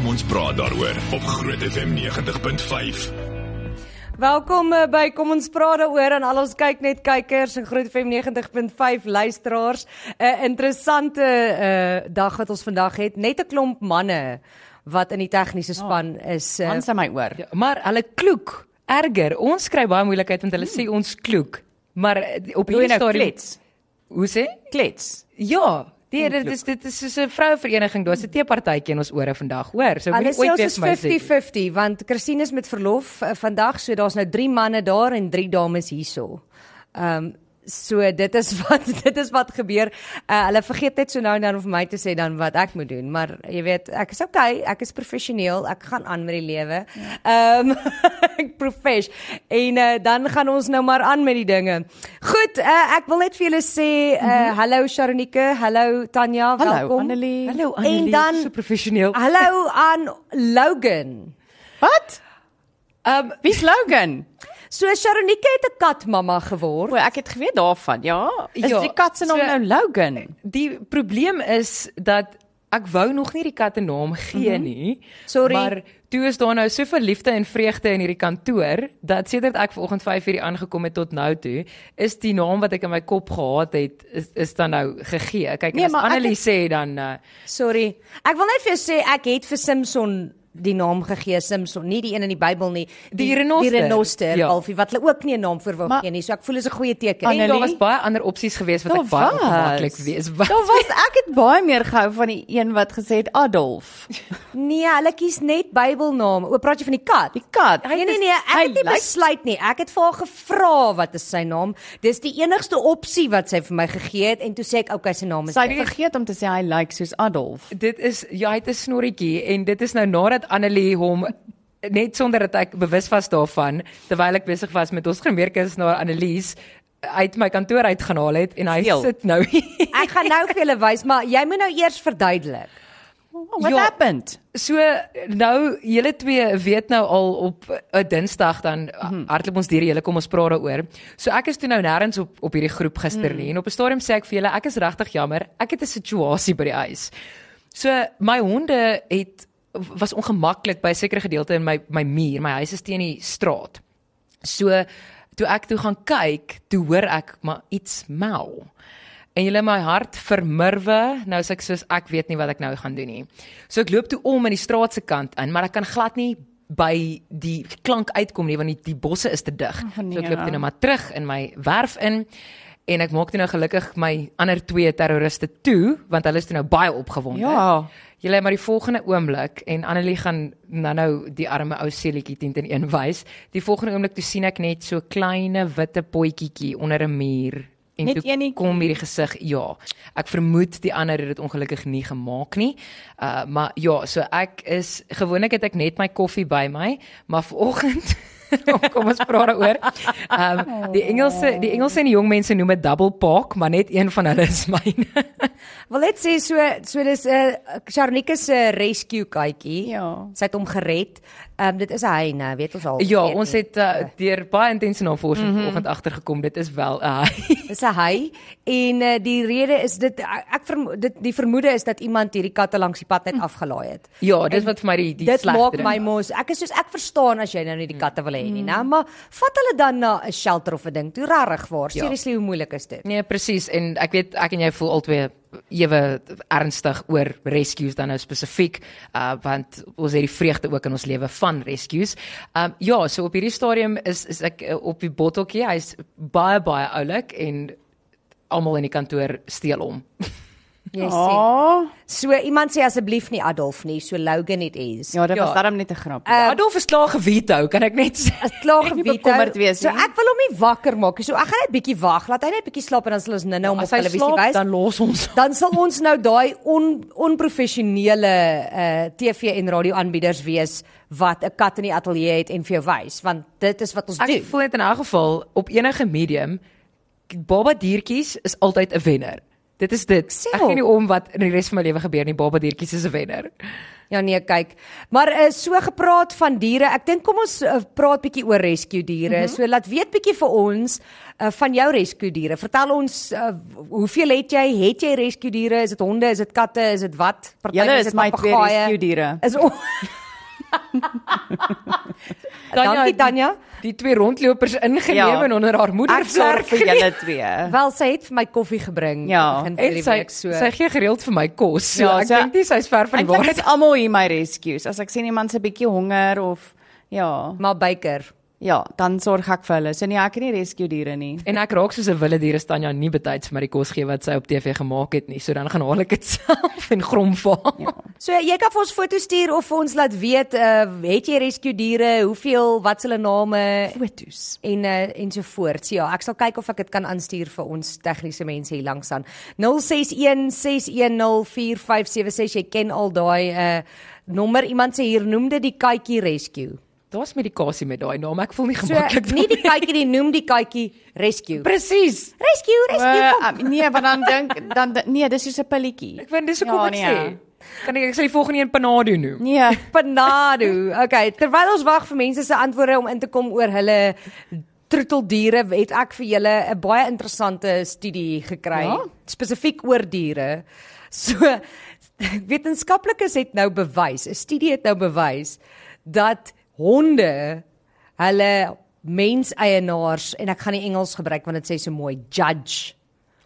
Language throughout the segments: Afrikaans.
Kom ons praat daaroor op Groot FM 90.5. Welkom uh, by Kom ons praat daaroor aan al ons kyk net kykers en Groot FM 90.5 luisteraars. 'n uh, Interessante uh, dag wat ons vandag het. Net 'n klomp manne wat in die tegniese span oh, is. Uh, Ons aan my oor. Ja, maar hulle kloek erger. Ons kry baie moeilikheid want hulle sê ons kloek. Maar op hierdie nou stadium klets. Hoe sê? Klets. Ja, die, dit is dit is soos 'n vrouevereniging. Daar's 'n teepartytjie in ons ore vandag, hoor. So Hulle sê ooit ons weer is vir my sê. 50-50 want Christine is met verlof uh, vandag, so daar's nou 3 manne daar en 3 dames hierso. Ehm um, so dit is wat dit is wat gebeur. Uh, hulle vergeet net so nou en dan om vir my te sê dan wat ek moet doen, maar jy weet, ek is okay, ek is professioneel, ek gaan aan met die lewe. Ehm ek profesh. En uh, dan gaan ons nou maar aan met die dinge. Goed, uh, ek wil net vir julle sê uh, hallo Sharonike, hallo Tanya, Hallo welkom. Annelie. Hallo Annelie, En dan- so professioneel. Hallo aan Logan. Wat? Ehm Wie's Logan? So Sharonike het 'n katmamma geword. O, ek het geweet daarvan. Ja. Is Ja, die kat se naam so- nou Logan? die probleem is dat ek wou nog nie die kat 'n naam gee nie. Mhm. Sorry. Maar toe is daar nou soveel liefde en vreugde in hierdie kantoor dat sedert ek vanoggend 5:00 aangekom het tot nou toe, is die naam wat ek in my kop gehad het is, is dan nou gegee. Kyk, Nee, as Annelie het- sê dan uh, Sorry. Ek wil net vir jou sê ek het vir Simpson die naam gegee Simpson, nie die een in die Bybel nie. Die renoster. Die renoster, Ja. Alfie, wat hulle ook nie 'n naam vir wou gee nie. So ek voel is 'n goeie teken. en daar was baie ander opsies geweest wat Daar ek baie ongemaklik wees. Wat? Daar was ek het baie meer gehou van die een wat gesê het Adolf. Nee, hulle kies net Bybelname. O, praat jy van die kat? Die kat. Nee nee nee, ek het nie lyk- besluit nie. Ek het vir haar gevra wat is sy naam. Dis die enigste opsie wat sy vir my gegee het en toe sê ek okay, sy naam is Sy het vergeet om te sê hy lyk soos Adolf. Dit is ja, hy het 'n snorretjie en dit is nou nadat Annelie hom net sonder dat ek bewus was daarvan terwyl ek besig was met ons gemeerkes na Annelies uit my kantoor uitgehaal het en hy Steel. sit nou hier. Ek gaan nou vir julle wys, maar jy moet nou eers verduidelik. What Ja. happened? So nou julle twee weet nou al op 'n Dinsdag dan mm -hmm. hardloop ons deur julle kom ons praat daaroor. So ek is toe nou nêrens op op hierdie groep gister nie en op 'n stadium sê ek vir julle ek is regtig jammer. Ek het 'n situasie by die huis. So my honde het was ongemaklik by 'n sekere gedeelte in my my muur. My huis is teen die straat. So toe ek toe gaan kyk, toe hoor ek maar iets mel. En julle my hart vermurwe. Nou sê ek soos ek weet nie wat ek nou gaan doen nie. So ek loop toe om in die straat se kant in, maar ek kan glad nie by die klank uitkom nie want die, die bosse is te dig. Ag, nee. So ek loop toe nou maar terug in my werf in en ek maak toe nou gelukkig my ander twee terroriste toe want hulle is toe nou baie opgewonde. Ja. Julle maar die volgende oomblik en Annelie gaan nou nou die arme ou seelietjie teen teen een wys. Die volgende oomblik toe sien ek net so kleine witte potjietjie onder 'n muur en Net toe eenetjie. kom hierdie gesig. Ja. Ek vermoed die ander het dit ongelukkig nie gemaak nie. Uh maar ja, so ek is gewoonlik het ek net my koffie by my, maar vanoggend kom ons praat daaroor. Ehm um, die Engelse die Engelse en die jong mense noem dit double park, maar net een van hulle is myne. Wil net sê so so dis 'n uh, Charnike se rescue katjie. Ja. Sy het hom gered. Ehm um, dit is 'n hy nou, weet ons al. Ja, weet ons het uh, deur baie intense navorsing mm -hmm. vanoggend agtergekom dit is wel 'n uh, Dis 'n hy en uh, die rede is dit ek vermo dit die vermoede is dat iemand hierdie katte langs die pad net afgelaai het. Ja, dis wat vir my die die dit slegste maak ding my mos ek is soos ek verstaan as jy nou nie die katte wil hê nie, né? Maar vat hulle dan na 'n shelter of 'n ding. Toe regtig waar. Ja. Seriously, hoe moeilik is dit? Nee, presies en ek weet ek en jy voel albei ewe ernstig oor rescues dan nou spesifiek uh want ons het die vreugde ook in ons lewe van rescues. Um ja, so op hierdie stadium is is ek uh, op die botteltjie. Hy's baie baie oulik en almal in die kantoor steel hom. Jy sien. Oh, So iemand sê asseblief nie Adolf nie, so Logan it is. ja, dit Ja. was darm net 'n grap. Uh, Adolf is klaar geveto, kan ek net sê. As klaar Ek wees So ek wil hom nie wakker maak nie. So ek gaan net bietjie wag. Laat hy net bietjie slaap en dan sal ons nou-nou hom op As hy televisie slaap, wys. dan los ons. dan sal ons nou daai on, onprofessionele uh TV en radio aanbieders wees wat 'n kat in die ateljee het en vir jou wys want dit is wat ons Ek doen. voel net in elk geval op enige medium baba diertjies is altyd 'n wenner. Dit is dit. Sê Ek gee nie om wat in die res van my lewe gebeur nie. Baba diertjies is 'n wenner. Ja nee, kyk. Maar uh, so gepraat van diere. Ek dink kom ons uh, praat bietjie oor rescue diere. Mm -hmm. So laat weet bietjie vir ons uh, van jou rescue diere. Vertel ons uh, hoeveel het jy? Het jy rescue diere? Is dit honde? Is dit katte? Is dit wat? Party Julle mense is het my twee papegaaie. rescue diere. Is o- Dankie Tanya. Die twee rondlopers ingeneem Ja. en onder haar moeder sorg vir julle twee. Wel sy het vir my koffie gebring Ja. begin En hierdie sy week so. sy gee gereeld vir my kos. So Ja, ek so- dink nie sy's ver van die waarheid. is almal hier my rescues. As ek sien iemand se bietjie honger of ja, maar Baker. ja, dan sorg ek vir hulle. So nee, ek het nie rescue diere nie. En ek raak soos 'n wilde dier is Tanya nie betyds vir my die kos gee wat sy op TV gemaak het nie. So dan gaan haal ek dit self en gromvaar. Ja. So jy kan vir ons foto's stuur of vir ons laat weet uh het jy rescue diere, hoeveel, wat hulle name Fotos. en uh, ensovoorts. Ja, ek sal kyk of ek dit kan aanstuur vir ons tegniese mense hier langs aan. 0616104576. Jy ken al daai uh nommer. Iemand sê hier noem dit die kykie rescue. Daar's medikasie met daai naam. Ek voel nie So gemaklik nie die kykie nie, noem die kykie rescue. Presies. Rescue, rescue. Uh, nee, want dan dink dan nee, dis soos 'n pilletjie. Ek vind dis hoekom Ja, ek nee. sê. Kan ek ek sal die volgende een Panado noem. Nee. Panado. Okay, terwyl ons wag vir mense se antwoorde om in te kom oor hulle troeteldiere, het ek vir julle 'n baie interessante studie gekry Ja? spesifiek oor diere. So wetenskaplikes het nou bewys, 'n studie het nou bewys dat honde hulle menseienaars en ek gaan nie Engels gebruik want dit sê so mooi judge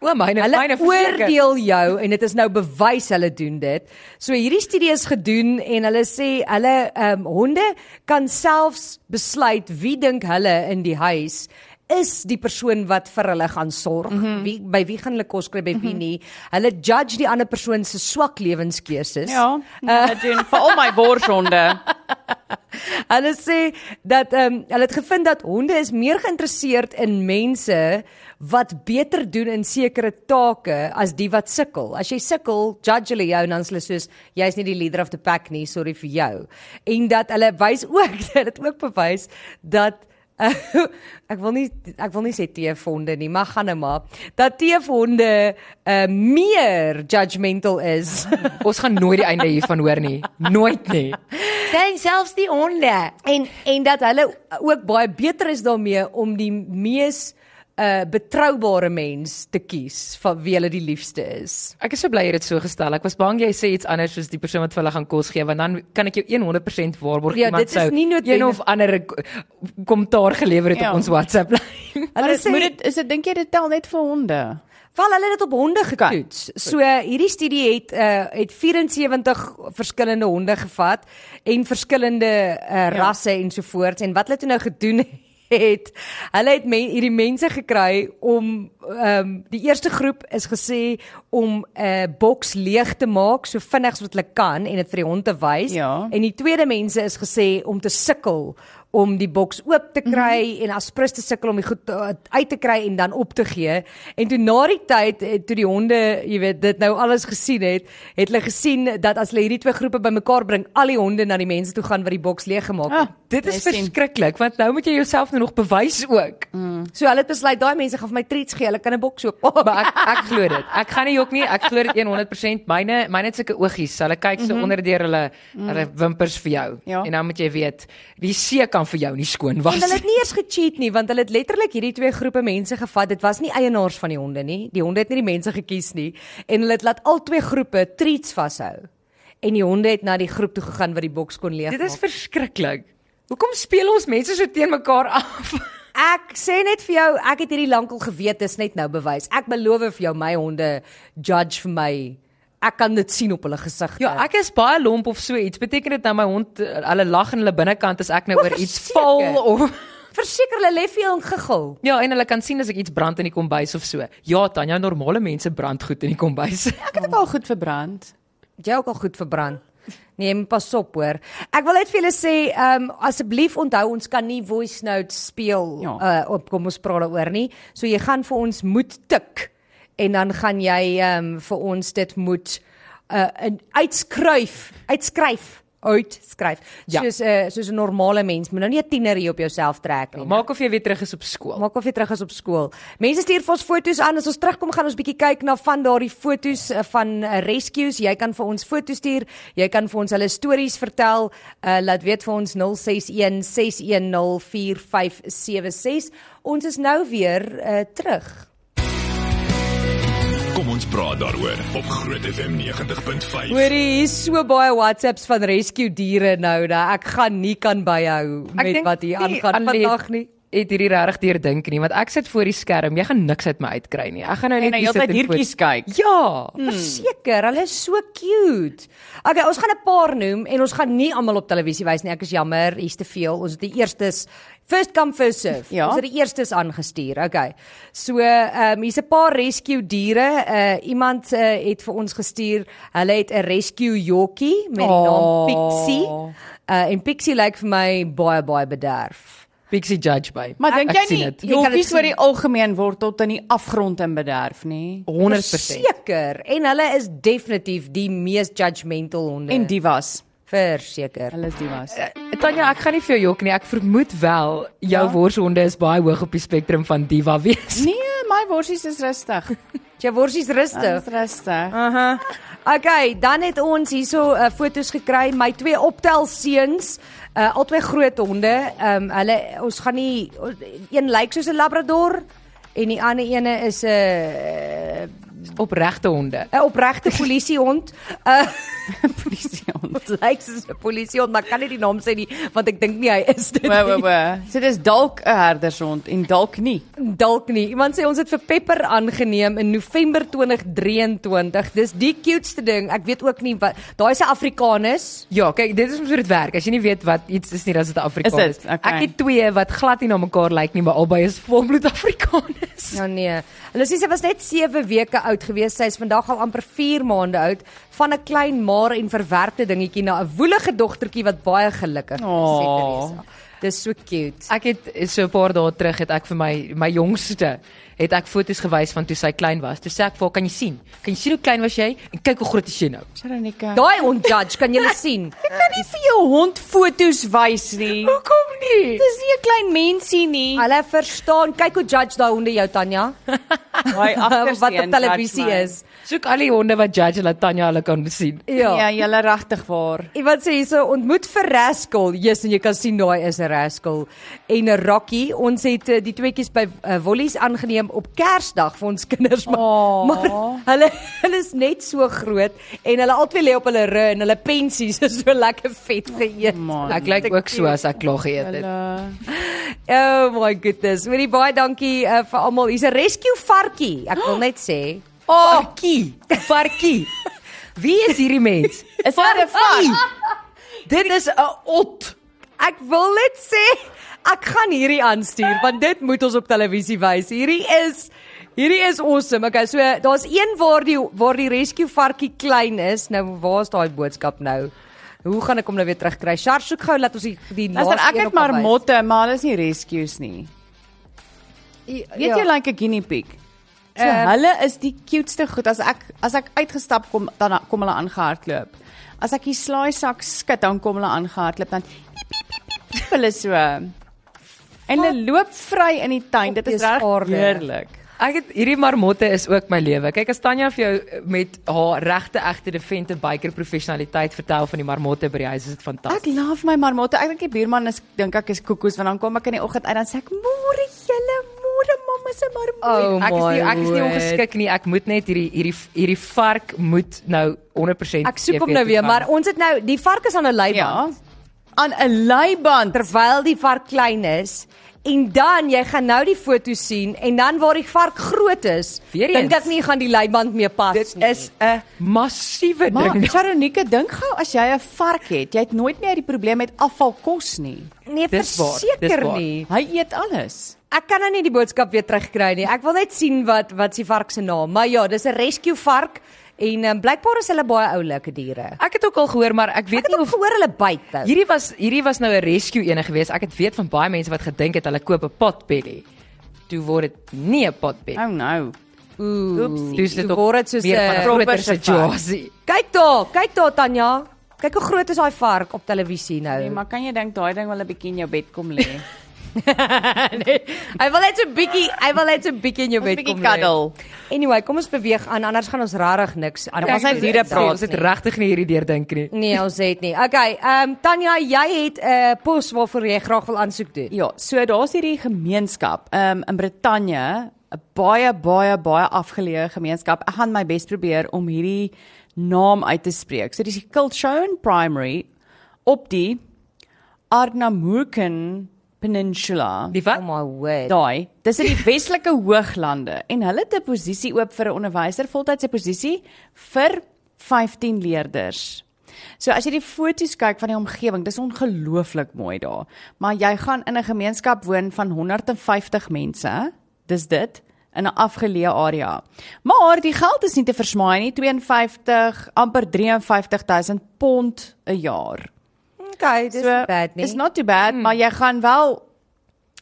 O, myne Hulle myne verseker. oordeel jou en dit is nou bewys hulle doen dit. So hierdie studie is gedoen en hulle sê hulle ehm um, honde kan selfs besluit wie dink hulle in die huis is die persoon wat vir hulle gaan sorg. Mm -hmm. Wie by wie gaan hulle kos kry by wie nie. Hulle judge die ander persoon se swak lewenskeuses. Ja, uh, doen vir al my worshonde. Hulle sê dat ehm um, hulle het gevind dat honde is meer geïnteresseerd in mense wat beter doen in sekere take as die wat sukkel. As jy sukkel, judge hulle jou en dan is hulle soos jy's nie die leader of the pack nie, sorry vir jou. En dat hulle wys ook, dit het ook bewys dat Uh, ek wil nie ek wil nie sê teefhonde nie, maar gaan nou maar. Dat teefhonde uh meer judgmental is. Ons gaan nooit die einde hiervan hoor nie. Nooit nie. Sien selfs die honde. en en dat hulle ook baie beter is daarmee om die mees uh betroubare mens te kies van wie hulle die liefste is. Ek is so bly jy het dit so gestel. Ek was bang jy sê iets anders soos die persoon wat vir hulle gaan kos gee want dan kan ek jou 100% waarborg Ja, iemand dit is sou nie noodwendig- een of ander kommentaar gelewer het Ja. op ons WhatsApp lyn. Hulle dit moet dit is dit dink jy dit tel net vir honde? Wel hulle het dit op honde getoets. So hierdie studie het uh het 74 verskillende honde gevat en verskillende uh, rasse ja. ensovoorts en wat hulle toe nou gedoen het, hulle het men, hierdie mense gekry om ehm um, die eerste groep is gesê om 'n uh, boks leeg te maak so vinnig as wat hulle kan en dit vir die hond te wys Ja. en die tweede mense is gesê om te sukkel om die boks oop te kry mm -hmm. en aspres te sukkel om die goed uh, uit te kry en dan op te gee. En toe na die tyd eh, toe die honde, jy weet, dit nou alles gesien het, het hulle gesien dat as hulle hierdie twee groepe bymekaar bring, al die honde na die mense toe gaan wat die boks leeg gemaak het. Ah, Dit is verskriklik want nou moet jy jouself nou nog bewys ook. So hulle het besluit daai mense gaan vir my treats gee. Hulle kan 'n boks oop maak. Maar ek ek glo dit. Ek gaan nie jok nie. Ek glo dit 100%. Myne myne het sulke oogies. Hulle kyk so mm -hmm. onder deur hulle hulle wimpers vir jou. Ja. En dan moet jy weet, die see kan vir jou nie skoon was. En hulle het nie eers gecheat nie want hulle het letterlik hierdie twee groepe mense gevat. Dit was nie eienaars van die honde nie. Die honde het nie die mense gekies nie en hulle het laat al twee groepe treats vashou. En die honde het na die groep toe gegaan wat die boks kon leeg Dit is verskriklik. Hoekom speel ons mense so teen mekaar af? Ek sê net vir jou, ek het hierdie lankal geweet, dis net nou bewys. Ek beloof vir jou my honde judge vir my. Ek kan dit sien op hulle gesigte. Ja, ek is baie lomp of so iets. Beteken dit nou my hond eh, hulle lag in hulle binnekant as ek nou oor iets val of verseker hulle lê vir jou en giggel. Ja, en hulle kan sien as ek iets brand in die kombuis of so. Ja, Tanya, normale mense brand goed in die kombuis. Ek het dit al goed verbrand. Jy ook al goed verbrand? Nee, maar pas op hoor. Ek wil net vir julle sê, ehm um, asseblief onthou ons kan nie voice notes speel Ja. uh op kom ons praat daaroor nie. So jy gaan vir ons moet tik en dan gaan jy ehm um, vir ons dit moet uh in uitskryf, uitskryf uitskryf. Ja. Soos 'n uh, soos 'n normale mens, moet nou nie 'n tiener hier op jouself trek nie. Maak of jy weer terug is op skool. Maak of jy terug is op skool. Mense stuur vir ons foto's aan. As ons terugkom, gaan ons bietjie kyk na van daardie foto's uh, van uh, rescues. Jy kan vir ons foto's stuur. Jy kan vir ons hulle stories vertel. Uh, laat weet vir ons 061 610 4576. Ons is nou weer uh, terug. Ons praat daaroor op Groot FM 90.5. Hoorie, hier's so baie WhatsApps van rescue diere nou dat ek gaan nie kan byhou met wat hier aangaan vandag nie. Het hierdie regtig deur dink nie, want ek sit voor die skerm. Jy gaan niks uit my uitkry nie. Ek gaan nou net hier sit en hiertjies kyk. Ja. Verseker, hulle is so cute. Okay, ons gaan 'n paar noem en ons gaan nie almal op televisie wys nie. Ek is jammer, hier's te veel. Ons het die eerstes first come first serve. Ja. Ons het die eerstes aangestuur. Okay. So, ehm um, hier's 'n paar rescue diere. Uh iemand uh, het vir ons gestuur. Hulle het 'n rescue jockie met die naam Oh. Pixie. Uh en Pixie lyk vir my baie baie bederf. Pixie Judge by. Maar dink jy nie jokkies oor die algemeen word tot in die afgrond in bederf nie? 100%. Seker. En hulle is definitief die mees judgmental honde. En divas. Verseker. Hulle is divas. Tanya, ek gaan nie vir jou jok nie. Ek vermoed wel jou Ja? worshonde is baie hoog op die spektrum van diva wees. Nee, my worsies is rustig. Jy worsies rustig. is rustig. Aha. Okay, dan het ons hierso uh, foto's gekry my twee optel seuns, uh, albei groot honde. Ehm um, hulle ons gaan nie een lyk soos 'n labrador en die ander ene is 'n uh, Opregte honde. 'n opregte polisiehond. Uh Polisiehond. Dit lyk soos 'n polisiehond, maar kan nie die naam sê nie want ek dink nie hy is dit. Wa wa nie. wa. So dis dalk 'n herdershond en dalk nie. Dalk nie. Iemand sê ons het vir Pepper aangeneem in November 2023. Dis die cutest ding. Ek weet ook nie wat daai is 'n Afrikanus. Ja, kyk, dit is hoe dit werk. As jy nie weet wat iets is nie, dan is dit Afrikaans. Is dit? Okay. Ek het twee wat glad nie na mekaar lyk nie, maar albei is volbloed Afrikaners. Ja nee. Hulle sê sy was net 7 weke oud gewees. Sy is vandag al amper 4 maande oud van 'n klein maar en verwerpte dingetjie na 'n woelige dogtertjie wat baie gelukkig is. Sê Teresa. Dis so cute. Ek het so 'n paar dae terug het ek vir my my jongste het ek foto's gewys van toe sy klein was. Toe sê ek vir haar, "Kan jy sien? Kan jy sien hoe klein was jy? En kyk hoe groot is jy nou?" Sharonika. Daai onjudge kan jy sien. Jy kan nie vir jou hond foto's wys nie. Hoekom nie? Dis nie 'n klein mensie nie. Hulle verstaan. Kyk hoe judge daai honde jou Tanya. Daai wat op televisie is. Soek al die honde wat judge laat Tanya hulle kan sien. Ja, ja julle regtig waar. Iemand sê hierso ontmoet vir Rascal. Jesus, en jy kan sien daai is 'n Rascal en 'n Rocky. Ons het uh, die tweeetjies by uh, Wollies aangeneem op Kersdag vir ons kinders, maar, Aw. maar hulle hulle is net so groot en hulle albei lê op hulle rug en hulle pensies is so lekker vet geëet. Man. Ek lyk ook so as ek klaar geëet het. Hulle Oh my goodness. Hoorie baie dankie uh, vir almal. Hier's 'n rescue varkie. Ek wil net sê, Varkie, varkie. Wie is hierdie mens? Is dit 'n vark? Dit is 'n ot. ek wil net sê ek gaan hierdie aanstuur want dit moet ons op televisie wys. Hierdie is hierdie is awesome. Okay, so daar's een waar die waar die rescue varkie klein is. Nou waar's daai boodskap nou? Hoe gaan ek hom nou weer terugkry? Shar soek gou laat ons die die laaste ek een het ook kan maar motte, maar hulle is nie rescues nie. Ja. Weet jy like 'n guinea pig? So Ehm. hulle is die cutest goed as ek as ek uitgestap kom dan kom hulle aangehardloop. As ek die slaai sak skud dan kom hulle aangehardloop dan piep, piep, piep, piep, hulle so. En hulle loop vry in die tuin. Dit is reg heerlik. Ek het hierdie marmotte is ook my lewe. Kyk as Tanya vir jou met haar regte egte defente biker professionaliteit vertel van die marmotte by die huis, is dit Ek fantasties. love my marmotte. Ek dink die buurman is dink ek is koekoes want dan kom ek in die oggend uit dan sê ek môre julle môre mamma se marmot. Oh Ek is nie ek is nie ongeskik nie. Ek moet net hierdie hierdie hierdie vark moet nou 100% Ek soek hom TV nou weer, maar ons het nou die vark is aan 'n leiband. Ja. Aan 'n leiband. terwyl die vark klein is en dan jy gaan nou die foto sien en dan waar die vark groot is, dink ek nie gaan die leiband meer pas dit nie. is 'n massiewe Maar ding. Sharonika, dink gou as jy 'n vark het, jy het nooit meer die probleem met afvalkos nie. nee, dis verseker waar. nie. Hy eet alles. Ek kan nou nie die boodskap weer terugkry nie. Ek wil net sien wat wat die vark se naam. Maar ja, dis 'n rescue vark en um, blykbaar is hulle baie oulike diere. Ek het ook al gehoor, maar ek weet Ek het nie ook of gehoor hulle byt nou. hierdie was hierdie was nou 'n rescue ene gewees. Ek het weet van baie mense wat gedink het hulle koop 'n potbelly. Toe word dit nie 'n potbelly. Oh no. Oeps. Dis dit word dit soos 'n groter se situasie. Kyk daar, kyk daar Tanya. Kyk hoe groot is daai vark op televisie nou. Nee, maar kan jy dink daai ding wil 'n bietjie in jou bed kom lê? nee. Hy wil net so 'n bietjie, hy wil net so 'n bietjie in jou bed bietjie kom. lê. cuddle. Anyway, kom ons beweeg aan anders gaan ons rarig niks. Dan ons net diere praat. Ons het regtig nie hierdie deurdink nie. Nee, ons het nie. Okay, ehm um, Tanya, jy het 'n uh, pos waarvoor jy graag wil aansoek doen. Ja, so daar's hierdie gemeenskap um, in Brittanje, 'n baie baie baie afgeleë gemeenskap. Ek gaan my bes probeer om hierdie naam uit te spreek. So dis die Kilchone Primary op die Ardnamurchan Peninsula. Die Oh wat? my word. Daai, dis in die Weselike Hooglande en hulle het 'n posisie oop vir 'n onderwyser, voltydse posisie vir 15 leerders. So as jy die foto's kyk van die omgewing, dis ongelooflik mooi daar. Maar jy gaan in 'n gemeenskap woon van 150 mense. Dis dit in 'n afgeleë area. Maar die geld is nie te versmaai nie, 52 amper 53000 pond 'n jaar. Okay, dis so, bad nie. It's not too bad, mm. maar jy gaan wel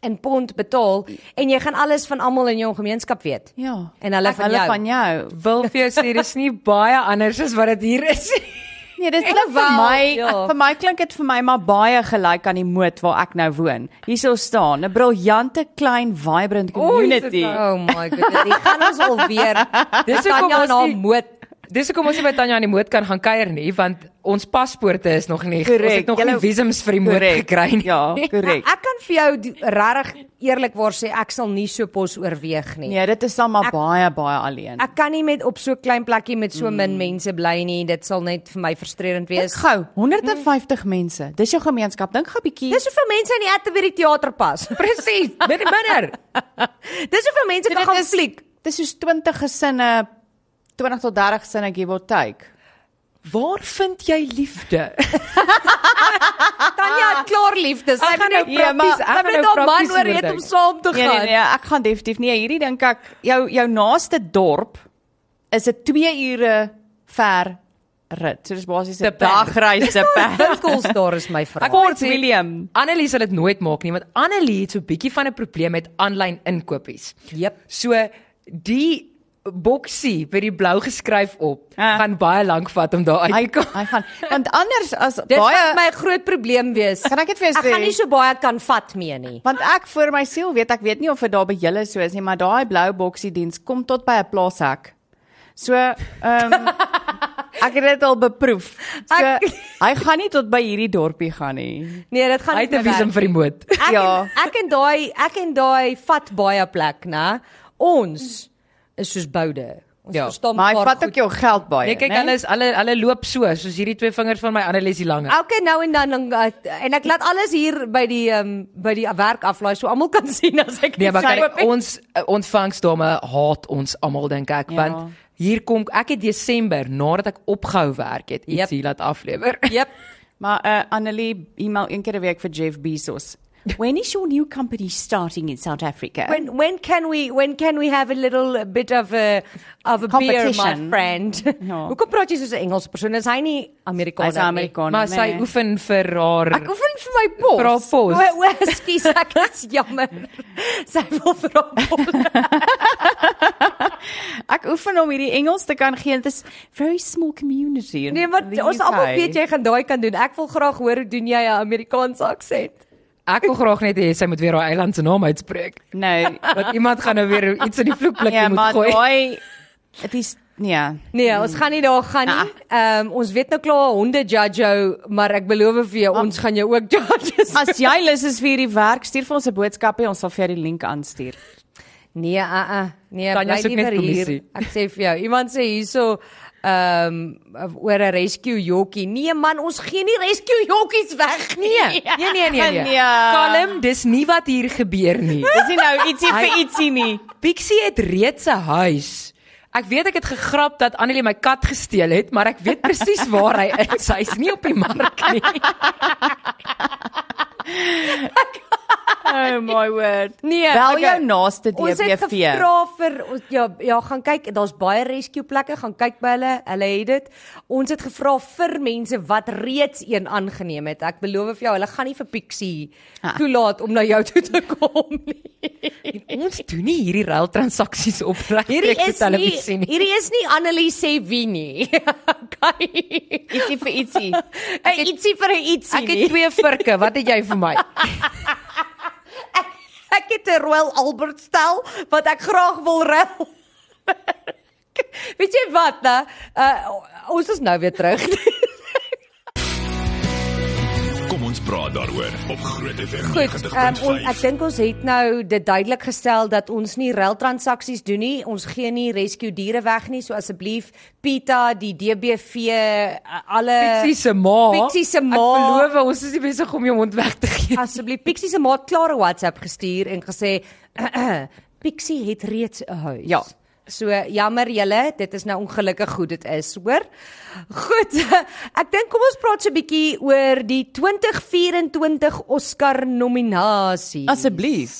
in pond betaal en jy gaan alles van almal in jou gemeenskap weet. ja, En hulle van hulle jou. van jou. Wil vir jou sê dis nie baie anders as wat dit hier is. Nee, dit Ek klink vir wel, my ja. vir my klink dit vir my maar baie gelyk aan die moed waar ek nou woon. Hierso staan 'n briljante klein vibrant community. Oh my goodness, ek gaan ons alweer. Dis Dis hoekom ons na nie- moed. Dis hoekom ons nie by Tanya aan die moed kan gaan kuier nie, want ons paspoorte is nog nie. Ons Korrek. het nog Julle- nie visums vir die moed Korrek. gekry nie. Ja, korrek. Ek kan vir jou die- regtig eerlikwaar sê ek sal nie so pos oorweeg nie. Nee, dit is dan maar Ek- baie baie alleen. Ek kan nie met op so 'n klein plekkie met so min mense bly nie. Dit sal net vir my frustrerend Dink wees. gou, 150 mense. Dis jou gemeenskap. Dink gou 'n bietjie. Dis hoeveel mense in die Atterbury teater pas. Presies, minder minder. Dis hoeveel mense kan gaan is- fliek. Dis soos 20 gesinne 20 tot 30 gesinne give or take. Waar vind jy liefde? Tanya het klaar liefde. Sy Ek gaan nou nou prakties, ek gaan moet nou haar man prakties oorreed oordink. om saam te Nee gaan. nee nee, ek gaan definitief nie. Hierdie dink ek jou jou naaste dorp is 'n 2 ure ver rit. So dis basies 'n dagreis te per. Winkels daar is my vraag. Ek hoor Fort William. Annelie sal dit nooit maak nie, want Annelie het so 'n bietjie van 'n probleem met aanlyn inkopies. Jep. So die boksie by die blou geskryf op Ah. gaan baie lank vat om daar uit Hy te kom. hy gaan want anders as Dit baie gaan my groot probleem wees. Kan ek dit vir jou Ek gaan sê? nie so baie kan vat mee nie. Want ek vir my siel weet ek weet nie of dit daar by julle so is nie, maar daai blou boksie diens kom tot by 'n plaashek. So, ehm um, ek het dit al beproef. So Ek- hy gaan nie tot by hierdie dorpie gaan nie. Nee, dit gaan Hy nie het 'n visum vir die moed. Ek Ja. en, ek en daai ek en daai vat baie plek, né? Ons is soos boude. Ons Ja, verstaan Maar hy vat ook jou geld baie, Nee, kyk, né? hulle is hulle hulle loop so, soos hierdie twee vingers van my Annelie is die lange. Elke nou en dan dan, uh, en ek laat alles hier by die ehm um, by die werk aflaai so almal kan sien as ek Nee, maar kyk, ons uh, ontvangsdame haat ons almal dink ek, Ja. want hier kom ek het Desember nadat ek opgehou werk het, iets Yep. hier laat aflewer. Jep. Maar uh, Annelie e-mail een keer 'n week vir Jeff Bezos. When is your new company starting in South Africa? When when can we when can we have a little bit of a of a beer my friend? Ja. Hoekom praat jy soos 'n Engelse persoon? Is hy nie Amerikaner Hy's 'n Amerikaner. maar sy nee. oefen vir haar Ek oefen vir my pos. vir haar pos. O, o, ekskuus, ek is jammer. Sy wil vir hom. Ek oefen om hierdie Engels te kan gee. Dit is very small community. Nee, maar ons almal weet jy gaan daai kan doen. Ek wil graag hoor hoe doen jy 'n Amerikaanse aksent? Ek wil graag net hê sy moet weer haar eiland se naam uitspreek. Nee. Want iemand gaan nou weer iets in die vloekblikkie Ja, moet maar gooi. daai dit is nee. Nee, ons gaan nie daar gaan nie. Ehm um, ons weet nou klaar honde judge jou, maar ek beloof vir jou ons gaan jou ook judge. As jy lus is vir hierdie werk, stuur vir ons 'n boodskap en ons sal vir jou die link aanstuur. Nee, uh uh. Nee, bly liewer hier. Ek sê vir jou, iemand sê hierso ehm um, oor 'n rescue jokkie. Nee man, ons gee nie rescue jokkies weg nie. Nee, nee, nee, nee. nee. Nee. Kalm, dis nie wat hier gebeur nie. Dis nie nou ietsie vir ietsie nie. Pixie het reeds 'n huis. Ek weet ek het gegrap dat Annelie my kat gesteel het, maar ek weet presies waar hy is. Hy's nie op die mark nie. Oh my word. Nee, Bel okay. jou naaste Ons het DBV. gevra vir ja ja, gaan kyk, daar's baie rescue plekke, gaan kyk by hulle. Hulle het dit. Ons het gevra vir mense wat reeds een aangeneem het. Ek beloof vir jou, hulle gaan nie vir Pixie Ah. toelaat om na jou toe te kom nie. Ons doen nie hierdie ruil transaksies op Hierdie regte is nie televisie nie. hierdie is nie Annelie sê wie nie. okay. Ietsie vir ietsie. Hey, ietsie vir 'n ietsie Ek het twee virke, wat het jy vir my? Ek het 'n Royal Albert stel wat ek graag wil ruil. Weet jy wat, né? Uh, ons is nou weer terug. praat daaroor op Groot FM Goed, um, on, ek 90.5. dink ons het nou dit duidelik gestel dat ons nie ruil transaksies doen nie. Ons gee nie rescue diere weg nie, so asseblief Pita, die DBV, uh, alle Pixie se ma. Pixie se ma. Ek beloof ons is nie besig om jou mond weg te gee. asseblief Pixie se ma het klare WhatsApp gestuur en gesê Pixie het reeds 'n huis. Ja. So jammer julle, dit is nou ongelukkig goed dit is, hoor. Goed. Ek dink kom ons praat so 'n bietjie oor die 2024 Oscar nominasie. Asseblief.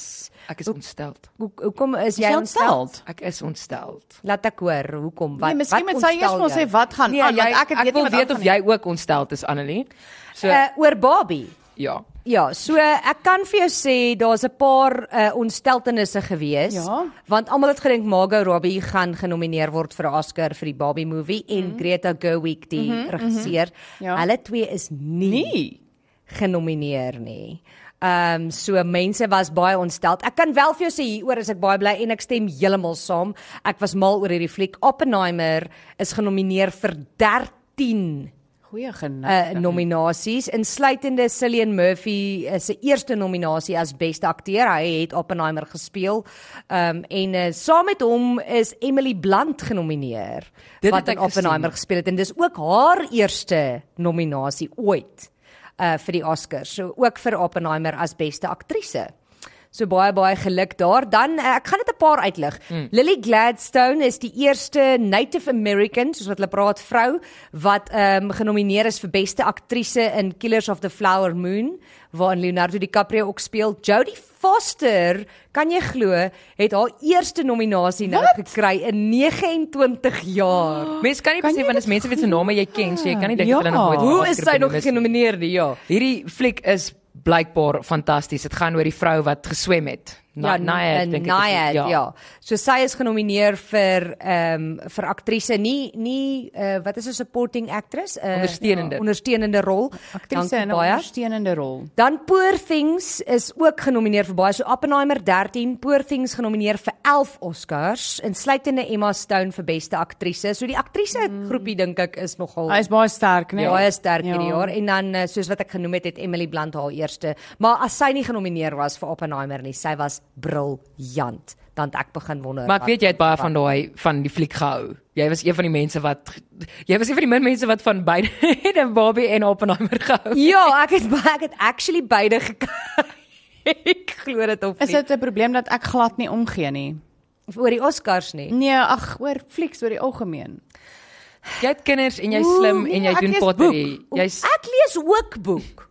Ek is ontstel. Hoe hoekom is Jy ontstel. Ek is ontstel. Laat ek hoor, hoekom? Wat Nee, miskien moet sy eers ons jou? sê wat gaan Nee, aan jy, want ek ek, het ek weet nie wat weet of jy ook ontstel is Annelie. So Uh, oor Barbie. ja. Ja, so ek kan vir jou sê daar's 'n paar uh, ontsteltenisse gewees. Ja. Want almal het gedink Margot Robbie gaan genomineer word vir 'n Oscar vir die Barbie movie en mm. Greta Gerwig die mm -hmm, regisseur. Mm -hmm. Ja. Hulle twee is nie, Nie. genomineer nie. Ehm um, so mense was baie ontstel. Ek kan wel vir jou sê hieroor is ek baie bly en ek stem heeltemal saam. Ek was mal oor hierdie fliek. Oppenheimer is genomineer vir 13 Goeie genade. uh, nominasies insluitende Cillian Murphy uh, se eerste nominasie as beste akteur. Hy het Oppenheimer gespeel. Um en uh, saam met hom is Emily Blunt genomineer Dit wat in ek gesien. Oppenheimer gespeel het en dis ook haar eerste nominasie ooit uh vir die Oscars. So ook vir Oppenheimer as beste aktrise. So baie baie geluk daar. Dan uh, ek gaan dit 'n paar uitlig. Mm. Lily Gladstone is die eerste Native American, soos wat hulle praat, vrou wat ehm um, genomineer is vir beste aktrise in Killers of the Flower Moon, waarin Leonardo DiCaprio ook speel. Jodie Foster, kan jy glo, het haar eerste nominasie nou gekry in 29 jaar. Mense kan nie besef want dit as mense weet se name jy ken, so jy kan nie dink Ja. dat hulle nog nooit Hoe Oscar is sy nog genomineer nie? Ja. Hierdie fliek is blykbaar fantasties. Dit gaan oor die vrou wat geswem het. Ja, Nayad, dink ek is- Nayad, ja. ja. So sy is genomineer vir ehm um, vir aktrise nie nie uh, wat is 'n supporting actress? Uh, Ondersteunende. Ja, ondersteunende rol. Aktrise in 'n ondersteunende rol. Dan Poor Things is ook genomineer vir baie. So Oppenheimer 13, Poor Things genomineer vir 11 Oscars, insluitende Emma Stone vir beste aktrise. So die aktrise groepie dink ek is nogal Hy is baie sterk, né? Nee, baie sterk hierdie Ja. jaar en dan eh, soos wat ek genoem het, het Emily Blunt haar eerste. Maar as sy nie genomineer was vir Oppenheimer nie, sy was briljant. Dan het ek begin wonder. Maar ek wat- weet jy het baie van daai van die fliek gehou. Jy was een van die mense wat jy was een van die min mense wat van beide en Barbie en Oppenheimer gehou. Ja, ek het ek het actually beide gekyk. ek glo dit of Is nie. dit 'n probleem dat ek glad nie omgee nie? oor die Oscars nie? Nee, ag, oor flieks oor die algemeen. Jy het kinders en jy's Oeh, slim nee, en jy doen pottery. Jy's Ek lees ook boek.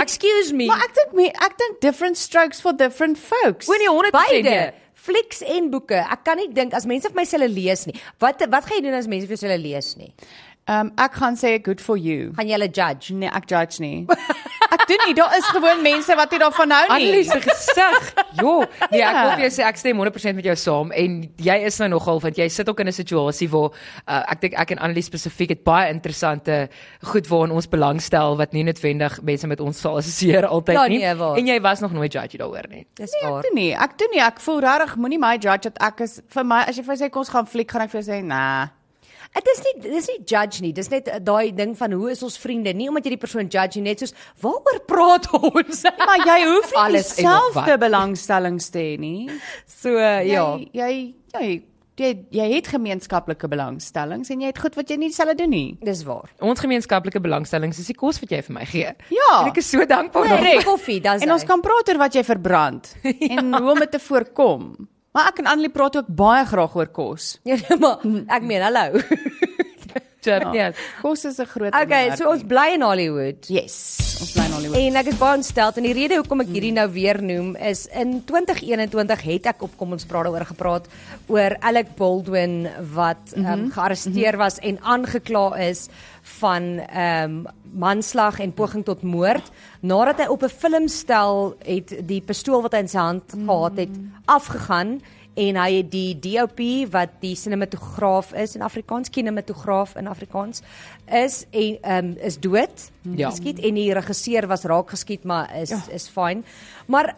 Excuse me. Maar ek dink me, ek dink different strokes for different folks. o nee 100% beide flieks en boeke. Ek kan nie dink as mense vir my hulle lees nie. Wat wat gaan jy doen as mense vir jou hulle lees nie? Ehm um, ek gaan sê good for you. Gaan jy hulle judge? Nee, ek judge nie. Ek doen nie, daar is gewoon mense wat nie daarvan hou nie. Annelies se gesig. Jo, nee, ek Ja. wil vir jou sê ek stem 100% met jou saam en jy is nou nogal want jy sit ook in 'n situasie waar uh, ek dink ek en Annelies spesifiek het baie interessante goed waarin ons belangstel wat nie noodwendig mense met ons sal assosieer altyd Ja, nie. nee, waar. en jy was nog nooit judge daaroor nie. Dis Nee, waar. ek doen nie. Ek doen nie. Ek voel regtig moenie my judge dat ek is vir my as jy vir sê kom ons gaan fliek, gaan ek vir jou sê nah. Dit is nie dis nie judge nie. Dis net uh, daai ding van hoe is ons vriende? Nie omdat jy die persoon judge nie, net soos waaroor praat ons? Maar jy hoef nie Alles dieselfde wat. belangstellings te hê nie. so uh, ja. Jy jy jy jy, jy het gemeenskaplike belangstellings en jy het goed wat jy nie dieselfde doen nie. Dis waar. Ons gemeenskaplike belangstellings is die kos wat jy vir my gee. Ja. En ek is so dankbaar Nee, daarvoor. koffie, dis En ons kan praat oor wat jy verbrand ja. en hoe om dit te voorkom. Maar ek en Annelie praat ook baie graag oor kos. Ja, maar ek meen hallo. Ja. Kos is 'n groot okay, onderwerp so ons bly in Hollywood. Yes, ons bly Hollywood. En ek is baie ontsteld en die rede hoekom ek hierdie nou weer noem is in 2021 het ek op kom ons praat daaroor gepraat oor Alec Baldwin wat ehm um, gearresteer was en aangekla is van ehm um, manslag en poging tot moord. Nadat hy op 'n filmstel het die pistool wat hy in sy hand gehad het afgegaan en hy het die DOP wat die sinematograaf is in Afrikaans kinematograaf in Afrikaans is en ehm um, is dood Ja. geskiet en die regisseur was raak geskiet maar is ja. is fyn maar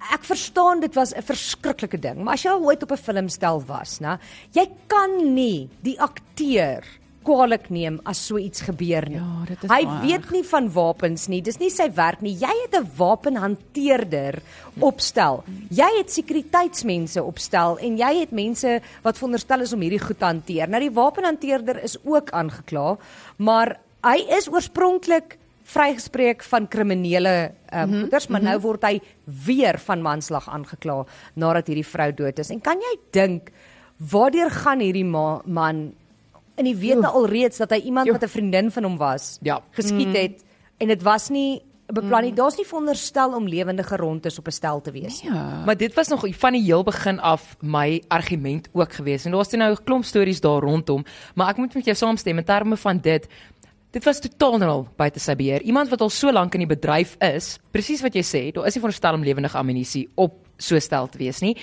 Ek verstaan dit was 'n verskriklike ding, maar as jy al ooit op 'n filmstel was, né, jy kan nie die akteur kwaadlik neem as so iets gebeur nie. Ja, dit is Hy baie weet nie van wapens nie. Dis nie sy werk nie. Jy het 'n wapenhanteerder opstel. Jy het sekuriteitsmense opstel en jy het mense wat veronderstel is om hierdie goed te hanteer. Nou die wapenhanteerder is ook aangekla, maar hy is oorspronklik vrygespreek van kriminele ehm um, goeders, maar nou word hy weer van manslag aangekla nadat hierdie vrou dood is. En kan jy dink waardeur gaan hierdie ma man in die wete alreeds dat hy iemand wat 'n vriendin van hom was Ja. geskiet het en dit was nie beplan nie. Daar's nie veronderstel om lewendige rondes op 'n stel te wees nie. Ja. Maar dit was nog van die heel begin af my argument ook geweest. En daar's toe nou 'n klomp stories daar rondom, maar ek moet met jou saamstem in terme van dit. Dit was totaal en al buite sy beheer. Iemand wat al so lank in die bedryf is, presies wat jy sê, daar is nie veronderstel om lewendige ammunisie op so stel te wees nie.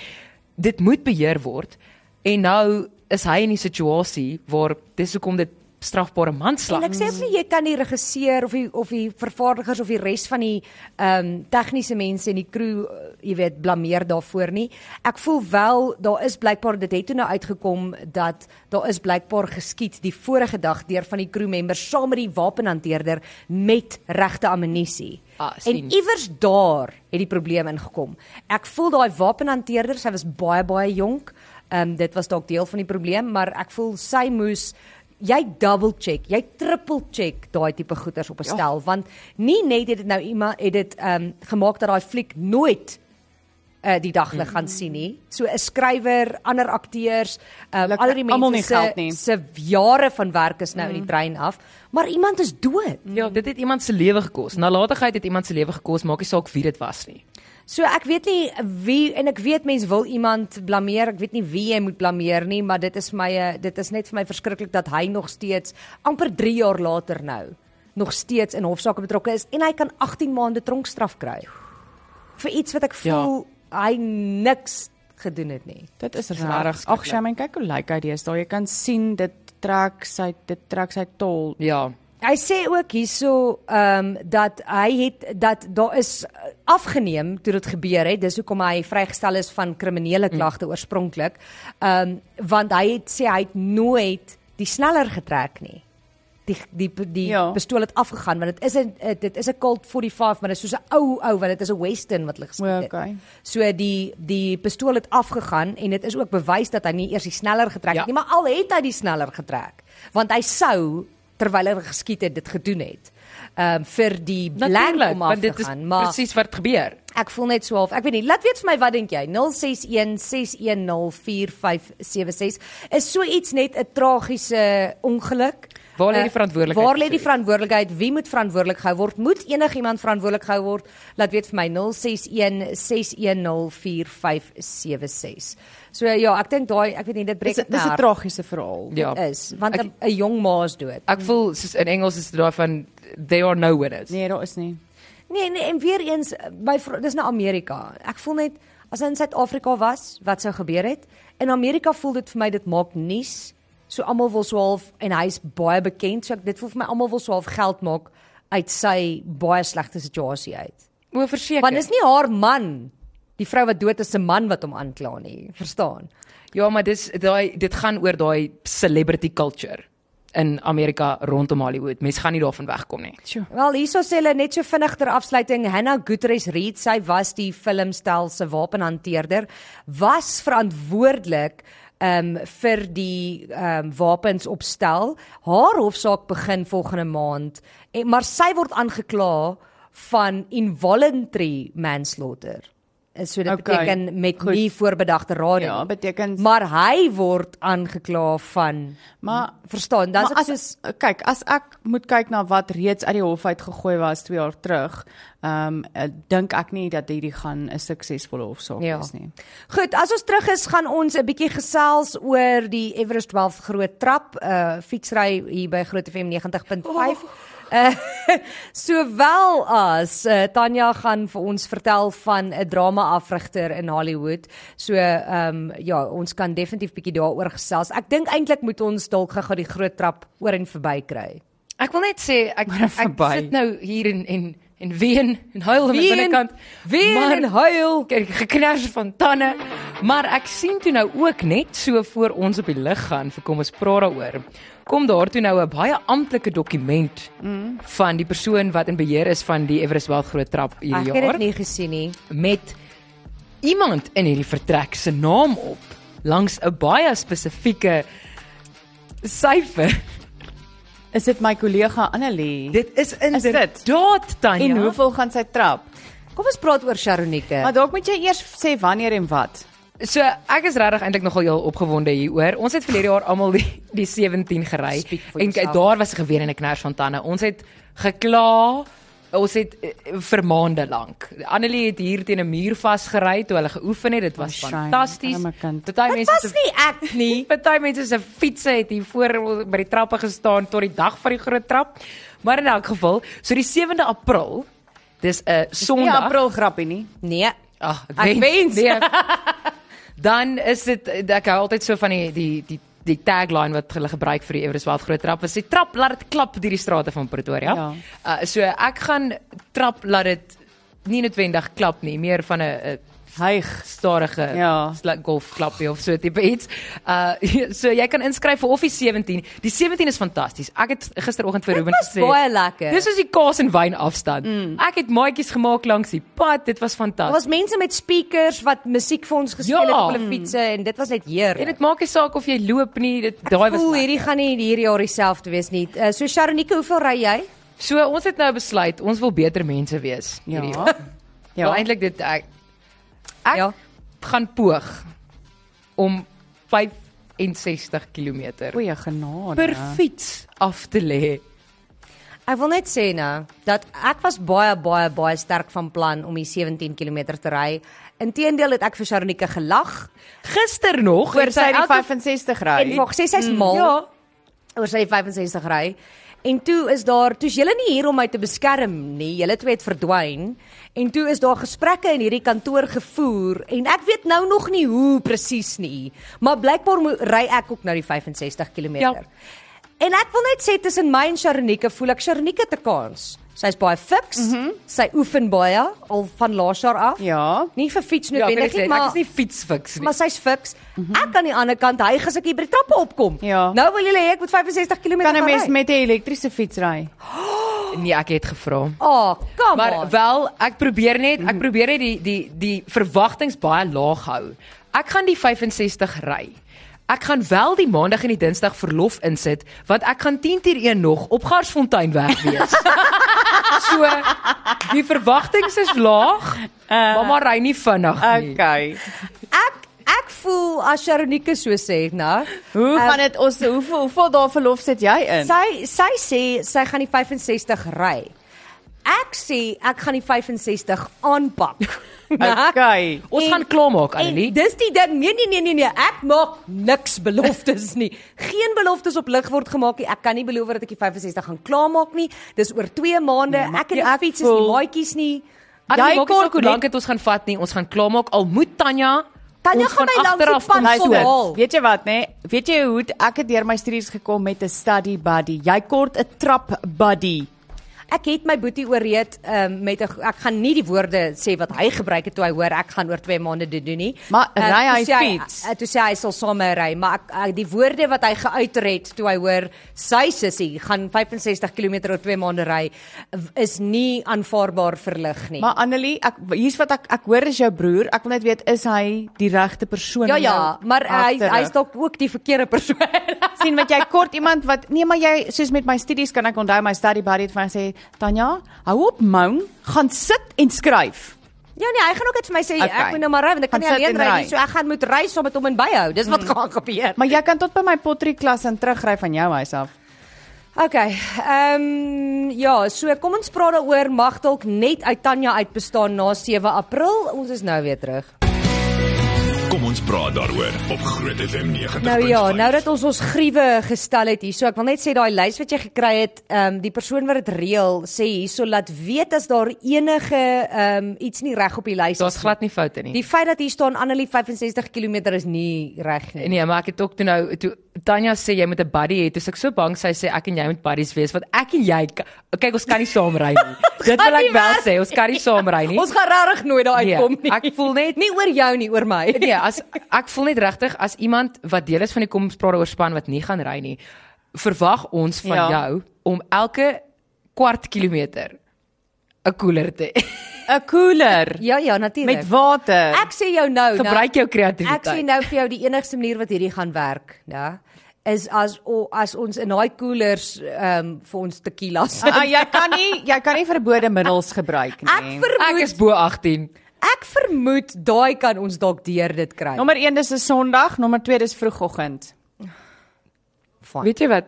Dit moet beheer word. En nou is hy in die situasie waar dis hoekom dit strafbare manslag En ek sê nie jy kan die regisseur of die of die vervaardigers of die res van die ehm um, tegniese mense en die crew, uh, jy weet, blameer daarvoor nie. Ek voel wel daar is blykbaar dit het toe nou uitgekom dat daar is blykbaar geskiet die vorige dag deur van die crew members saam met die wapenhanteerder met regte ammunisie. Ah, en iewers daar het die probleem ingekom. Ek voel daai wapenhanteerder, sy was baie baie jonk. Ehm um, dit was dalk deel van die probleem, maar ek voel sy moes jy double check, jy triple check daai tipe goeders op 'n stel want nie net het dit nou iemand het dit ehm um, gemaak dat daai fliek nooit uh, die daglig gaan sien nie. So 'n skrywer, ander akteurs, um, al die mense se se jare van werk is nou in die trein af, maar iemand is dood. Ja, dit het iemand se lewe gekos. Nalatigheid het iemand se lewe gekos, maak nie saak wie dit was nie. So ek weet nie wie en ek weet mense wil iemand blameer. Ek weet nie wie jy moet blameer nie, maar dit is vir my 'n dit is net vir my verskriklik dat hy nog steeds amper 3 jaar later nou nog steeds in hofsaake betrokke is en hy kan 18 maande tronkstraf kry. Vir iets wat ek Ja. voel hy niks gedoen het nie. Dit is Dis regtig. regtig Ag, Shaman, kyk hoe lyk hy deesdae. Jy kan sien dit trek sy dit trek sy tol. Ja. Hy sê ook hierso ehm um, dat hy het dat daar is uh, afgeneem toe dit gebeur het. Dis hoekom hy vrygestel is van kriminele klagte mm. oorspronklik. Ehm um, want hy het sê hy het nooit die sneller getrek nie. Die die die ja. Pistool het afgegaan want dit is 'n eh, dit is 'n Colt 45 maar dit is soos 'n ou ou want dit is 'n Western wat hulle geskiet het. Okay. So die die pistool het afgegaan en dit is ook bewys dat hy nie eers die sneller getrek Ja. het nie, maar al het hy die sneller getrek. Want hy sou terwyl hy geskiet het dit gedoen het. Ehm um, vir die blank om af te gaan, maar presies wat gebeur. ek voel net so half. Ek weet nie, laat weet vir my wat dink jy? 0616104576 is so iets net 'n tragiese ongeluk. Waar lê die Eh, verantwoordelikheid Waar lê die verantwoordelikheid? Wie moet verantwoordelik gehou word? Moet enigiemand verantwoordelik gehou word? Laat weet vir my 0616104576. So ja, ek dink daai, ek weet nie, dit breek Dis dit dis 'n tragiese verhaal. Ja. is want 'n jong ma is dood. Ek voel soos in Engels is dit daarvan they are no winners. Nee, daar is nie. Nee, nee, en weer eens by dis nou Amerika. Ek voel net as in Suid-Afrika was, wat sou gebeur het? In Amerika voel dit vir my dit maak nuus. So almal wil so half en hy's baie bekend, so ek, dit voel vir my almal wil so half geld maak uit sy baie slegte situasie uit. O, verseker. Want dis nie haar man, die vrou wat dood is se man wat hom aankla nie, verstaan? Ja, maar dis daai dit gaan oor daai celebrity culture in Amerika rondom Hollywood. Mense gaan nie daarvan wegkom nie. Sjoe. Wel hierso sê hulle net so vinnig ter afsluiting Hannah Gutierrez Reed, sy was die filmstel se wapenhanteerder, was verantwoordelik um vir die um wapens opstel. Haar hofsaak begin volgende maand, en, maar sy word aangekla van involuntary manslaughter. So dit Okay, beteken met goed. nie voorbedagte Ja, nie. beteken Maar hy word aangekla van maar verstaan, dan maar is as soos kyk, as ek moet kyk na wat reeds uit die hof uit gegooi was 2 jaar terug, ehm um, dink ek nie dat hierdie gaan 'n suksesvolle hofsaak Ja. wees nie. Goed, as ons terug is, gaan ons 'n bietjie gesels oor die Everest 12 groot trap, uh fietsry hier by Groot FM 90.5. Oh. Uh, sowel as uh, Tanya gaan vir ons vertel van 'n drama-afrigter in Hollywood. So ehm um, ja, ons kan definitief bietjie daaroor gesels. Ek dink eintlik moet ons dalk gou-gou die groot trap oor en verby kry. Ek wil net sê ek ek verby. sit nou hier in en en ween en huil aan Ween, binnekant. ween Maar- en huil. Kyk, geknars van tande. Maar ek sien toe nou ook net so voor ons op die lig gaan vir kom ons praat daaroor. Kom daar toe nou 'n baie amptelike dokument mm. van die persoon wat in beheer is van die Everest Wild Groot Trap Ek hierdie het jaar dit nie gesien nie. met iemand in hierdie vertrek se naam op langs 'n baie spesifieke syfer. Is dit my kollega Annelie? Dit is dit? inderdaad Tanya. en hoeveel gaan sy trap? Kom ons praat oor Sharonike. Maar dalk moet jy eers sê wanneer en wat. So ek is regtig eintlik nogal heel opgewonde hieroor. Ons het verlede jaar almal die die 17 gery en yourself. daar was 'n geween en 'n knars van tande. Ons het gekla. Ons het eh, vir maande lank. Annelie het hier teen 'n muur vasgery toe hulle geoefen het. Dit was Oh, fantasties. Party mense was nie ek nie. Party mense se fietsse het hier voor by die trappe gestaan tot die dag van die groot trap. Maar in elk geval, so die 7de April, dis 'n Nie Sondag. April grappie nie. Nee. Ag, ek, Ek wens. Nee. Dan is dit ek hou altyd so van die die die die tagline wat hulle gebruik vir die Everest Wild Groot Trap. Is die trap laat dit klap deur die strate van Pretoria. Ja. Uh, so ek gaan trap laat dit nie noodwendig klap nie, meer van 'n Hyg. stadige Ja. sla- golfklappie of so tipe iets. Uh so jy kan inskryf vir of die 17. Die 17 is fantasties. Ek het gisteroggend vir Ruben was gesê. baie lekker. Dis soos die kaas en wyn afstand. Mm. Ek het maatjies gemaak langs die pad. Dit was Daar fantasties. was mense met speakers wat musiek vir ons gespeel Ja. het op hulle fietsse en dit was net En heerlik. dit maak nie saak of jy loop nie, dit daai was Ooh, hierdie gaan nie hierdie jaar dieselfde wees nie. Uh, so Sharonike, hoeveel ry jy? So ons het nou besluit ons wil beter mense wees Ja. hierdie jaar. Ja, Ja. eintlik dit ek ek Ja. gaan poog om 65 km Goeie genade. per fiets af te lê. Ek wil net sê nou dat ek was baie baie baie sterk van plan om die 17 km te ry. Inteendeel het ek vir Sharonike gelag Gister nog Oor sy die elke- 65 ry. en wag, sê sy's mal. Ja, oor sy 65 ry. En toe is daar, toe's julle nie hier om my te beskerm nie. Julle twee het verdwyn. En toe is daar gesprekke in hierdie kantoor gevoer en ek weet nou nog nie hoe presies nie. Maar blykbaar ry ek ook nou die 65 km. Ja. En ek wil net sê tussen my en Sharonike voel ek Sharonike te kans. Sy's baie fiks. Mm -hmm. Sy oefen baie al van laas jaar af. Ja. Nie vir fiets ja, ek, noodwendig sê, nie, ek maar is nie fietsfiks nie. maar sy's fiks. Mm -hmm. Ek aan die ander kant hy as ek hier by die trappe opkom. Ja. Nou wil julle hê ek moet 65 km Kan 'n mens ry? met 'n elektriese fiets ry? Nee, ek het gevra. Oh, kom Maar on. wel, ek probeer net, ek probeer net die die die verwagtinge baie laag hou. Ek gaan die 65 ry. Ek gaan wel die maandag en die dinsdag verlof insit want ek gaan 10 uur 1 nog op Garsfontein weg wees. so die verwagtinge is laag. Uh, Mamma ry nie vinnig nie. Okay. ek ek voel as Sharonike so sê, nou. Hoe Ehm, gaan dit ons hoeveel hoeveel dae verlof sit jy in? Sy sy sê sy gaan die 65 ry. Ek sê ek gaan die 65 aanpak. Okay. Ons En- gaan klaarmaak, En Annelie. dis die ding. Nee nee nee nee nee, ek maak niks beloftes nie. Geen beloftes op lig word gemaak nie. Ek kan nie beloof dat ek die 65 gaan klaarmaak nie. Dis oor 2 maande. maar ek het die fiets is nie voel- maatjies nie. Annelie, jy maak nie saak hoe lank dit ons gaan vat nie. Ons gaan klaarmaak al moet Tanya Tanya gaan my langs die pad haal. Weet jy wat nê? Weet jy hoe ek het deur my studies gekom met 'n study buddy. Jy kort 'n trap buddy. Ek het my boetie ooreed um, met 'n ek gaan nie die woorde sê wat hy gebruik het toe hy hoor ek gaan oor 2 maande dit doen nie. Maar Eh, ry hy fiets? Uh, toe sê hy sal saam my ry, maar ek, ek die woorde wat hy geuiter het toe hy hoor sy sussie gaan 65 km oor 2 maande ry is nie aanvaarbaar verlig nie. Maar Annelie, ek hier's wat ek ek hoor is jou broer. Ek wil net weet is hy die regte persoon? ja ja, maar hy agterig? hy's dalk ook die verkeerde persoon. sien wat jy kort iemand wat nee maar jy soos met my studies kan ek onthou my study buddy het vir my gesê Tanya hou op moan gaan sit en skryf Ja nee, hy gaan ook net vir my sê Okay. ek moet nou maar ry want ek kan Gaan nie alleen en ry nie, so ek gaan moet ry saam met hom en byhou. Dis wat gaan gebeur. Maar jy kan tot by my pottery klas en terugry van jou huis af. Okay. Ehm um, ja, so kom ons praat daaroor mag dalk net uit Tanya uit bestaan na 7 April. Ons is nou weer terug. Ons praat daaroor op Groot FM 90.5. Nou ja, nou dat ons ons gruwe gestel het hierso, ek wil net sê daai lys wat jy gekry het, ehm um, die persoon wat dit reël sê hierso laat weet as daar enige ehm um, iets nie reg op die lys Daar's glad nie foute nie. Die feit dat hier staan Annelie 65 km is nie reg nie. Nee, maar ek het ook toe nou toe Tanya sê jy moet 'n buddy hê. Toe is ek so bang sy sê ek en jy moet buddies wees want ek en jy kyk ons kan nie saam ry nie. Dit wil ek wel sê, ons kan nie saam ry nie. Ons gaan regtig nooit daar Nee, uitkom nie. ek voel net- nie oor jou nie, oor my. Nee, as ek voel net regtig as iemand wat deel is van die komspraak oor span wat nie gaan ry nie, verwag ons van Ja. jou om elke kwart kilometer 'n koeler te hê. 'n Koeler Ja, ja, natuurlik. met water. Ek sê jou nou, Gebruik jou nou, kreatiwiteit. Ek sê nou vir jou die enigste manier wat hierdie gaan werk, ja, is as o, as ons in daai koelers ehm um, vir ons tequila sit. Ah, jy kan nie jy kan nie verbode middels gebruik Ek nie. Ek vermoed is bo 18. ek vermoed daai kan ons dalk deur dit kry. Nommer 1 dis 'n Sondag, nommer 2 dis vroegoggend. Fine. Weet jy wat?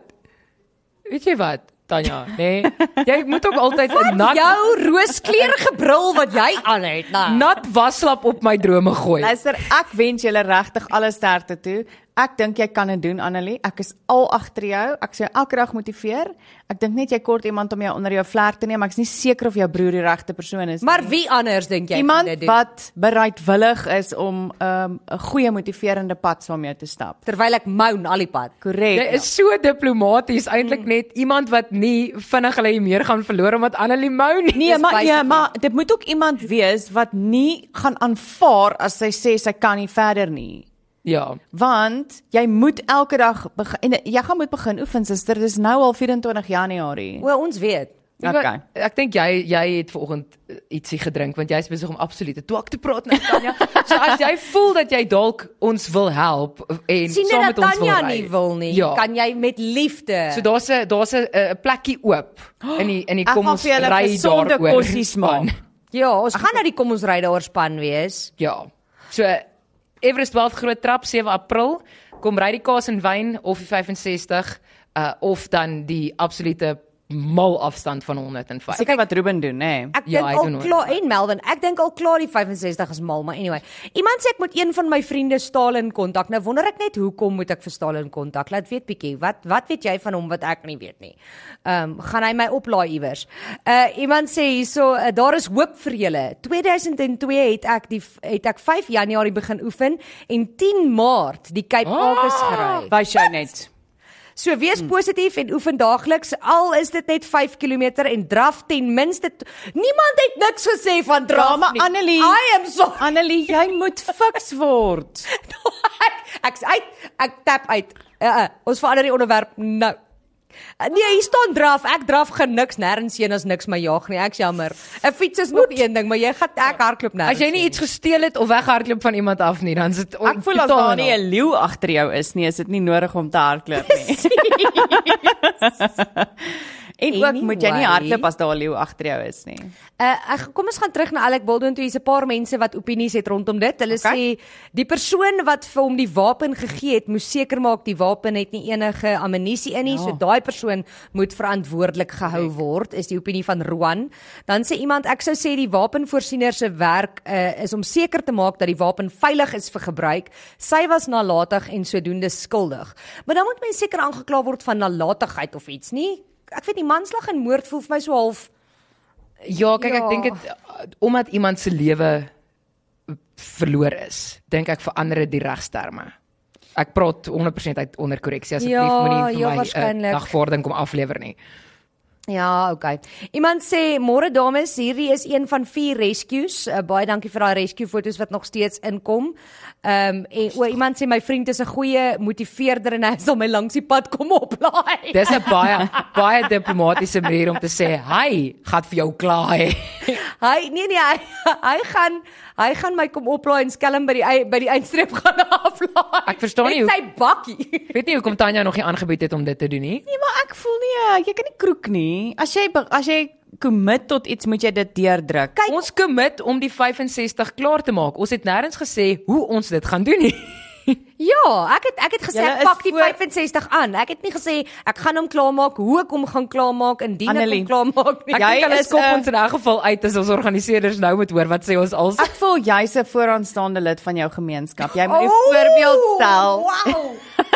Weet jy wat? Tanya, nee. Jy moet ook altyd 'n nat jou rooskleurige bril wat jy aan het, nou. nat waslap op my drome gooi. Luister, ek wens julle regtig alle sterkte toe. Ek dink jy kan dit doen Annelie. Ek is al agter jou. Ek sê elke dag motiveer. Ek dink net jy kort iemand om jou onder jou vlerk te neem. Ek is nie seker of jou broer die regte persoon is Maar nie. wie anders dink jy iemand kan dit doen? wat bereidwillig is om 'n um, 'n goeie motiverende pad saam jou te stap. terwyl ek moan al die pad. Korrek. Jy is so diplomaties eintlik net iemand wat nie vinnig hulle meer gaan verloor omdat Annelie mou nie. Nee, maar nee, basically- maar dit moet ook iemand wees wat nie gaan aanvaar as sy sê sy kan nie verder nie. Ja. Want jy moet elke dag begin en jy gaan moet begin oefen suster. Dis nou al 24 Januarie. O, ons weet. Ek, Okay. ek dink jy jy het vanoggend eh, ietsie gedrink want jy's besig om absolute twak te praat nou Tanya. so as jy voel dat jy dalk ons wil help en sien saam met dat ons wil Tanya ry. nie wil nie? Ja. Kan jy met liefde? So daar's 'n daar's 'n 'n plekkie oop in die in die Ek kom ons ry daaroor. kossies maak. span. ja, ons gaan nou die kom ons ry daaroor span wees. Ja. So Everest 12 groot trap 7 April. Kom ry die kaas en wyn of die 65 uh of dan die absolute mal afstand van 105. Seker wat Ruben doen, nê? Ek Ja, dink hy al doen ook. klaar en Melvin, ek dink al klaar die 65 is mal, maar anyway. Iemand sê ek moet een van my vriende Stalin kontak. Nou wonder ek net hoekom moet ek vir Stalin kontak? Laat weet bietjie. Wat wat weet jy van hom wat ek nie weet nie? Ehm um, gaan hy my oplaai iewers? Uh iemand sê hierso uh, daar is hoop vir julle. 2002 het ek die het ek 5 Januarie begin oefen en 10 Maart die Cape Agnes gery. Wys jou net. So wees positief en oefen daagliks al is dit net 5 km en draf ten minste Niemand het niks gesê van draf maar nie. Annelie- I am so Annelie, jy moet fiks word. ek ek's uit ek tap uit. Uh, uh, ons verander die onderwerp nou. Uh, Nee, hier staan draf. Ek draf gen niks nêrens heen as niks my jaag nie. Ek's jammer. 'n Fiets is nog een ding, maar jy gaan ek hardloop nêrens. As jy nie iets gesteel het of weghardloop van iemand af nie, dan is dit Ek voel as daar nie 'n leeu agter jou is nie, is dit nie nodig om te hardloop nie. en ook moet jy nie Anyway. hardloop as daar leeu agter jou is nie. Uh, ek kom ons gaan terug na Alec Baldwin toe hier's 'n paar mense wat opinies het rondom dit. Hulle Okay. sê die persoon wat vir hom die wapen gegee het, moes seker maak die wapen het nie enige ammunisie in nie, ja. so daai persoon moet verantwoordelik gehou word, is die opinie van Roan. Dan sê iemand ek sou sê die wapenvoorsiener se werk uh, is om seker te maak dat die wapen veilig is vir gebruik. Sy was nalatig en sodoende skuldig. Maar dan moet mens seker aangekla word van nalatigheid of iets, nie? Ek weet nie manslag en moord voel vir my so half Ja, kyk Ja. ek dink dit omdat iemand se lewe verloor is, dink ek verander dit die regsterme. Ek praat 100% uit onder korreksie asseblief Ja, moenie vir ja, my 'n waarskynlik. dagvordering kom aflewer nie. Ja, okay. Iemand sê môre dames, hierdie is een van 4 rescues. Uh, baie dankie vir daai rescue foto's wat nog steeds inkom. Ehm um, en o iemand sê my vriend is 'n goeie motiveerder en hy sal my langs die pad kom oplaai. Dis 'n baie baie diplomatisiese manier om te sê hy gaan vir jou kla hê. Hy nee nee, hy, hy gaan hy gaan my kom oplaai en skelm by die by die eindstreep gaan aflaai. Ek verstaan nie hoe- sy bakkie. Weet nie hoekom Tanya nog nie aangebied het om dit te doen nie. Nee, maar ek voel nie, uh, jy kan nie kroek nie. As jy as jy commit tot iets, moet jy dit deurdruk. Kyk, ons commit om die 65 klaar te maak. Ons het nêrens gesê hoe ons dit gaan doen nie. Ja, ek het ek het gesê ek pak die voor- 65 aan. Ek het nie gesê ek gaan hom klaarmaak, hoe ek hom gaan klaarmaak indien ek Annelie, hom klaarmaak nie. Ek Jy dink hulle is skop 'n- ons in 'n geval uit as ons organiseerders nou moet hoor wat sê ons als. Ek voel jy's 'n vooraanstaande lid van jou gemeenskap. Jy moet 'n Oh, voorbeeld stel. Wow.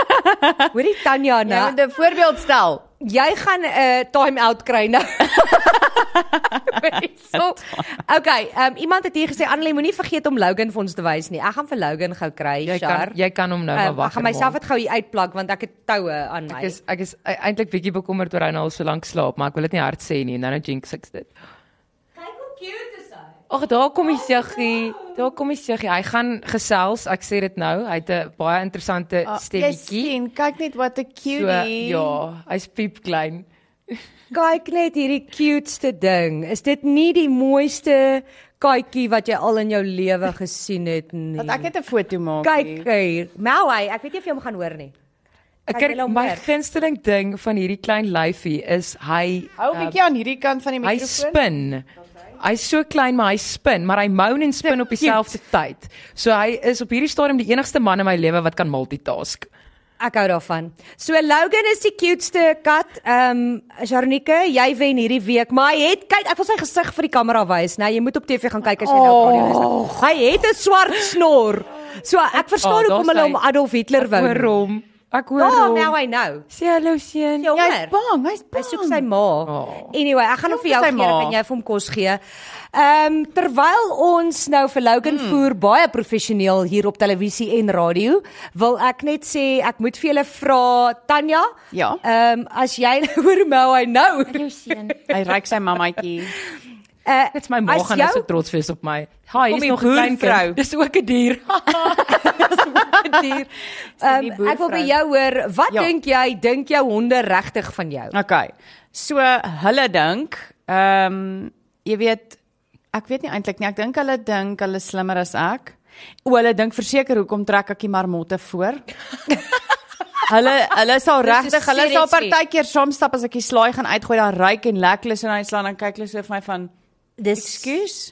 Hoorie Tanya Jy nou. moet 'n voorbeeld stel. Jy gaan 'n uh, time out kry nou. so, okay, um, iemand het hier gesê Annelie moenie vergeet om Logan vir ons te wys nie. Ek gaan vir Logan gou kry, Jy Char. kan jy kan hom nou Um, maar ek wag. gaan myself dit gou hier uitplak want ek het toue aan my. Ek is ek is e- eintlik bietjie bekommerd oor hy nou al so lank slaap, maar ek wil dit nie hard sê nie. Nou nou jinx ek dit. Kyk hoe cute is hy. Ag, daar kom die Siggie. Daar kom die Siggie. Hy gaan gesels. Ek sê dit nou. Hy het 'n baie interessante Jy stemmetjie. sien, kyk net wat 'n So cutie. ja, hy's piep klein. Kyk net hierdie cuteste ding. Is dit nie die mooiste katjie wat jy al in jou lewe gesien het nie? Want ek het 'n foto maak. Kyk hier. Maui, ek weet nie of jy hom gaan hoor nie. Ek Kyk, my gunsteling ding van hierdie klein lyfie is hy Hou 'n bietjie aan hierdie kant van die hy mikrofoon. spin. Hy's so klein maar hy spin, maar hy moan en spin op dieselfde tyd. So hy is op hierdie stadium die enigste man in my lewe wat kan multitask. Ek hou daarvan. So Logan is die cuteste kat. Ehm um, Jarnike, jy wen hierdie week, maar hy het kyk, ek wil sy gesig vir die kamera wys. Nou jy moet op TV gaan kyk as jy nou op radio is. Hy het 'n swart snor. So ek verstaan Oh, hoekom hulle hom. Adolf Hitler wou. Ek hoor hom. Ek hoor Ja, hom. nou hy nou. Sê hallo seun. Ja, Jy's bang, hy's Hy bang. soek sy ma. Oh. Anyway, ek gaan hom vir jou gee, kan jy vir hom kos gee. Ehm um, terwyl ons nou vir Logan hmm. voer baie professioneel hier op televisie en radio, wil ek net sê ek moet vir julle vra Tanya. Ja. Ehm um, as jy hoor hoe hy nou. Hy ryk sy mammaatjie. Uh, Dit's my ma gaan nou jou- so trots wees op my. Hi, Kom hier's die nog 'n klein kind. Dis ook 'n dier. dier. Ehm um, ek wil by jou hoor, wat Ja. dink jy dink jou honde regtig van jou? Okay. So hulle dink, ehm um, jy weet ek weet nie eintlik nie. Ek dink hulle dink hulle is slimmer as ek. O, hulle dink verseker hoekom trek ek die marmotte voor? Hulle hulle sal Dis 'n regtig, hulle sal partykeer saam stap as ek die slaai gaan uitgooi, dan ryk en lekker hulle so en hy slaan dan kyk hulle so vir my van Dis Ekskuus.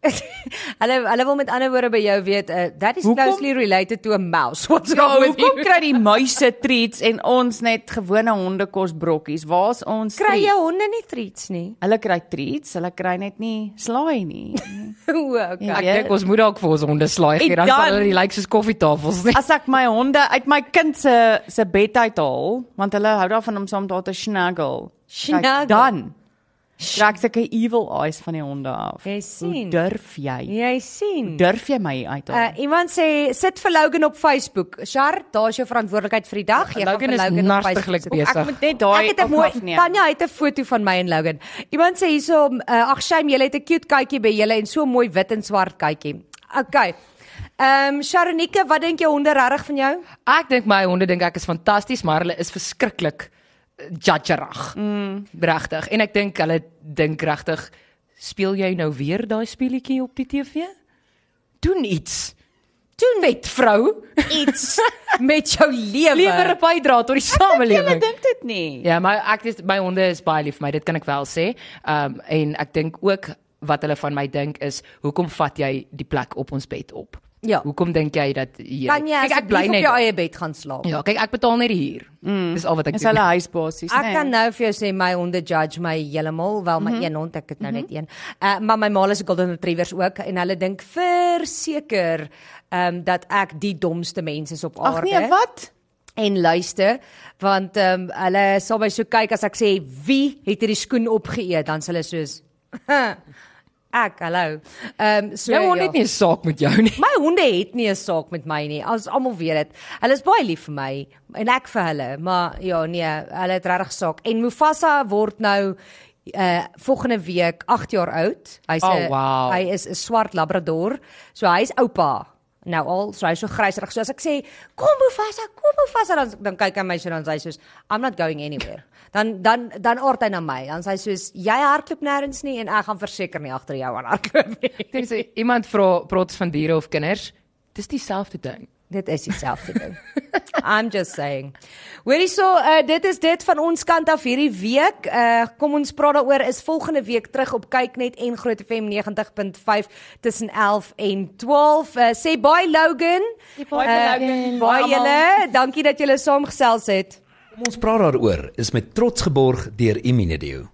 hulle hulle wil met ander woorde by jou weet, uh, that is Hoekom? closely related to a mouse. What's Ja, wrong with hoekom you? kry die muise treats en ons net gewone hondekos brokkies? Waar's ons Kry jou honde nie treats nie? Hulle kry treats, hulle kry net nie slaai nie. O, okay. Ja. Ek dink ons moet dalk vir ons honde slaai gee, dan sal hulle nie lyk soos koffietafels nie. As ek my honde uit my kind se se bed uithaal, want hulle hou daarvan om saam daar te snuggle. Snuggle. Dan trek ek 'n evil eyes van die honde af. Jy Hoe sien. durf jy? Jy sien. Durf jy my uithaal? Uh, iemand sê sit vir Logan op Facebook. Shar, daar's jou verantwoordelikheid vir die dag. Jy gaan Logan vir is Logan op Facebook besig. ek moet net daai Ek het 'n mooi. Tanya het 'n foto van my en Logan. Iemand sê hierso, uh, ag shame, julle het 'n cute katjie by julle en so mooi wit en swart katjie. Okay. Ehm um, Sharonike, wat dink jou honde regtig van jou? Ek dink my honde dink ek is fantasties, maar hulle is verskriklik eh, judgerig. Mm. Regtig. En ek dink hulle dink regtig, speel jy nou weer daai speletjie op die TV? Doen iets. Doen met vrou. Iets met jou lewe. Lewer 'n bydrae tot die samelewing. dink dit nie. Ja, maar ek is my honde is baie lief vir my, dit kan ek wel sê. Ehm um, en ek dink ook wat hulle van my dink is, hoekom vat jy die plek op ons bed op? Ja. Hoekom dink jy dat hier Kan jy Kyk, ek bly asseblief op net jou eie bed gaan slaap? Ja, kyk ek betaal net die huur. Mm. Dis al wat ek Dis doen. hulle huisbasies, Ek nee. kan nou vir jou sê my honde judge my heeltemal, wel my mm -hmm. een hond, ek het nou net een. Uh maar my ma is 'n golden retrievers ook en hulle dink verseker ehm um, dat ek die domste mens is op aarde. Ag nee, wat? En luister, want ehm um, hulle sal my so kyk as ek sê wie het hierdie skoen opgeëet, dan sal hulle soos ek, hallo. Ehm um, so Jou hond ja. het nie 'n saak met jou nie. My honde het nie 'n saak met my nie. Ons almal weet dit. Hulle is baie lief vir my en ek vir hulle, maar ja, nee, hulle het regtig saak. En Mufasa word nou uh volgende week 8 jaar oud. Hy's Oh, 'n wow. hy is 'n swart labrador. So hy's oupa. Nou al, so hy's so grysrig. So as ek sê, "Kom Mufasa, kom Mufasa," dan dan kyk hy my so dan sê hy soos, "I'm not going anywhere." Dan dan dan aard hy na my. Dan sê hy soos, "Jy hardloop nêrens nie en ek gaan verseker nie agter jou aan hardloop nie." Dink jy iemand vra praat van diere of kinders? Dis dieselfde ding. Dit is dieselfde ding. I'm just saying. Hoorie so, uh, dit is dit van ons kant af hierdie week. Uh kom ons praat daaroor is volgende week terug op Kyknet en Groot FM 90.5 tussen 11 en 12. Uh, sê bye Logan. Bye, Logan. Baie julle, dankie dat julle saamgesels het. Kom ons praat daaroor is met trots geborg deur Imunedio.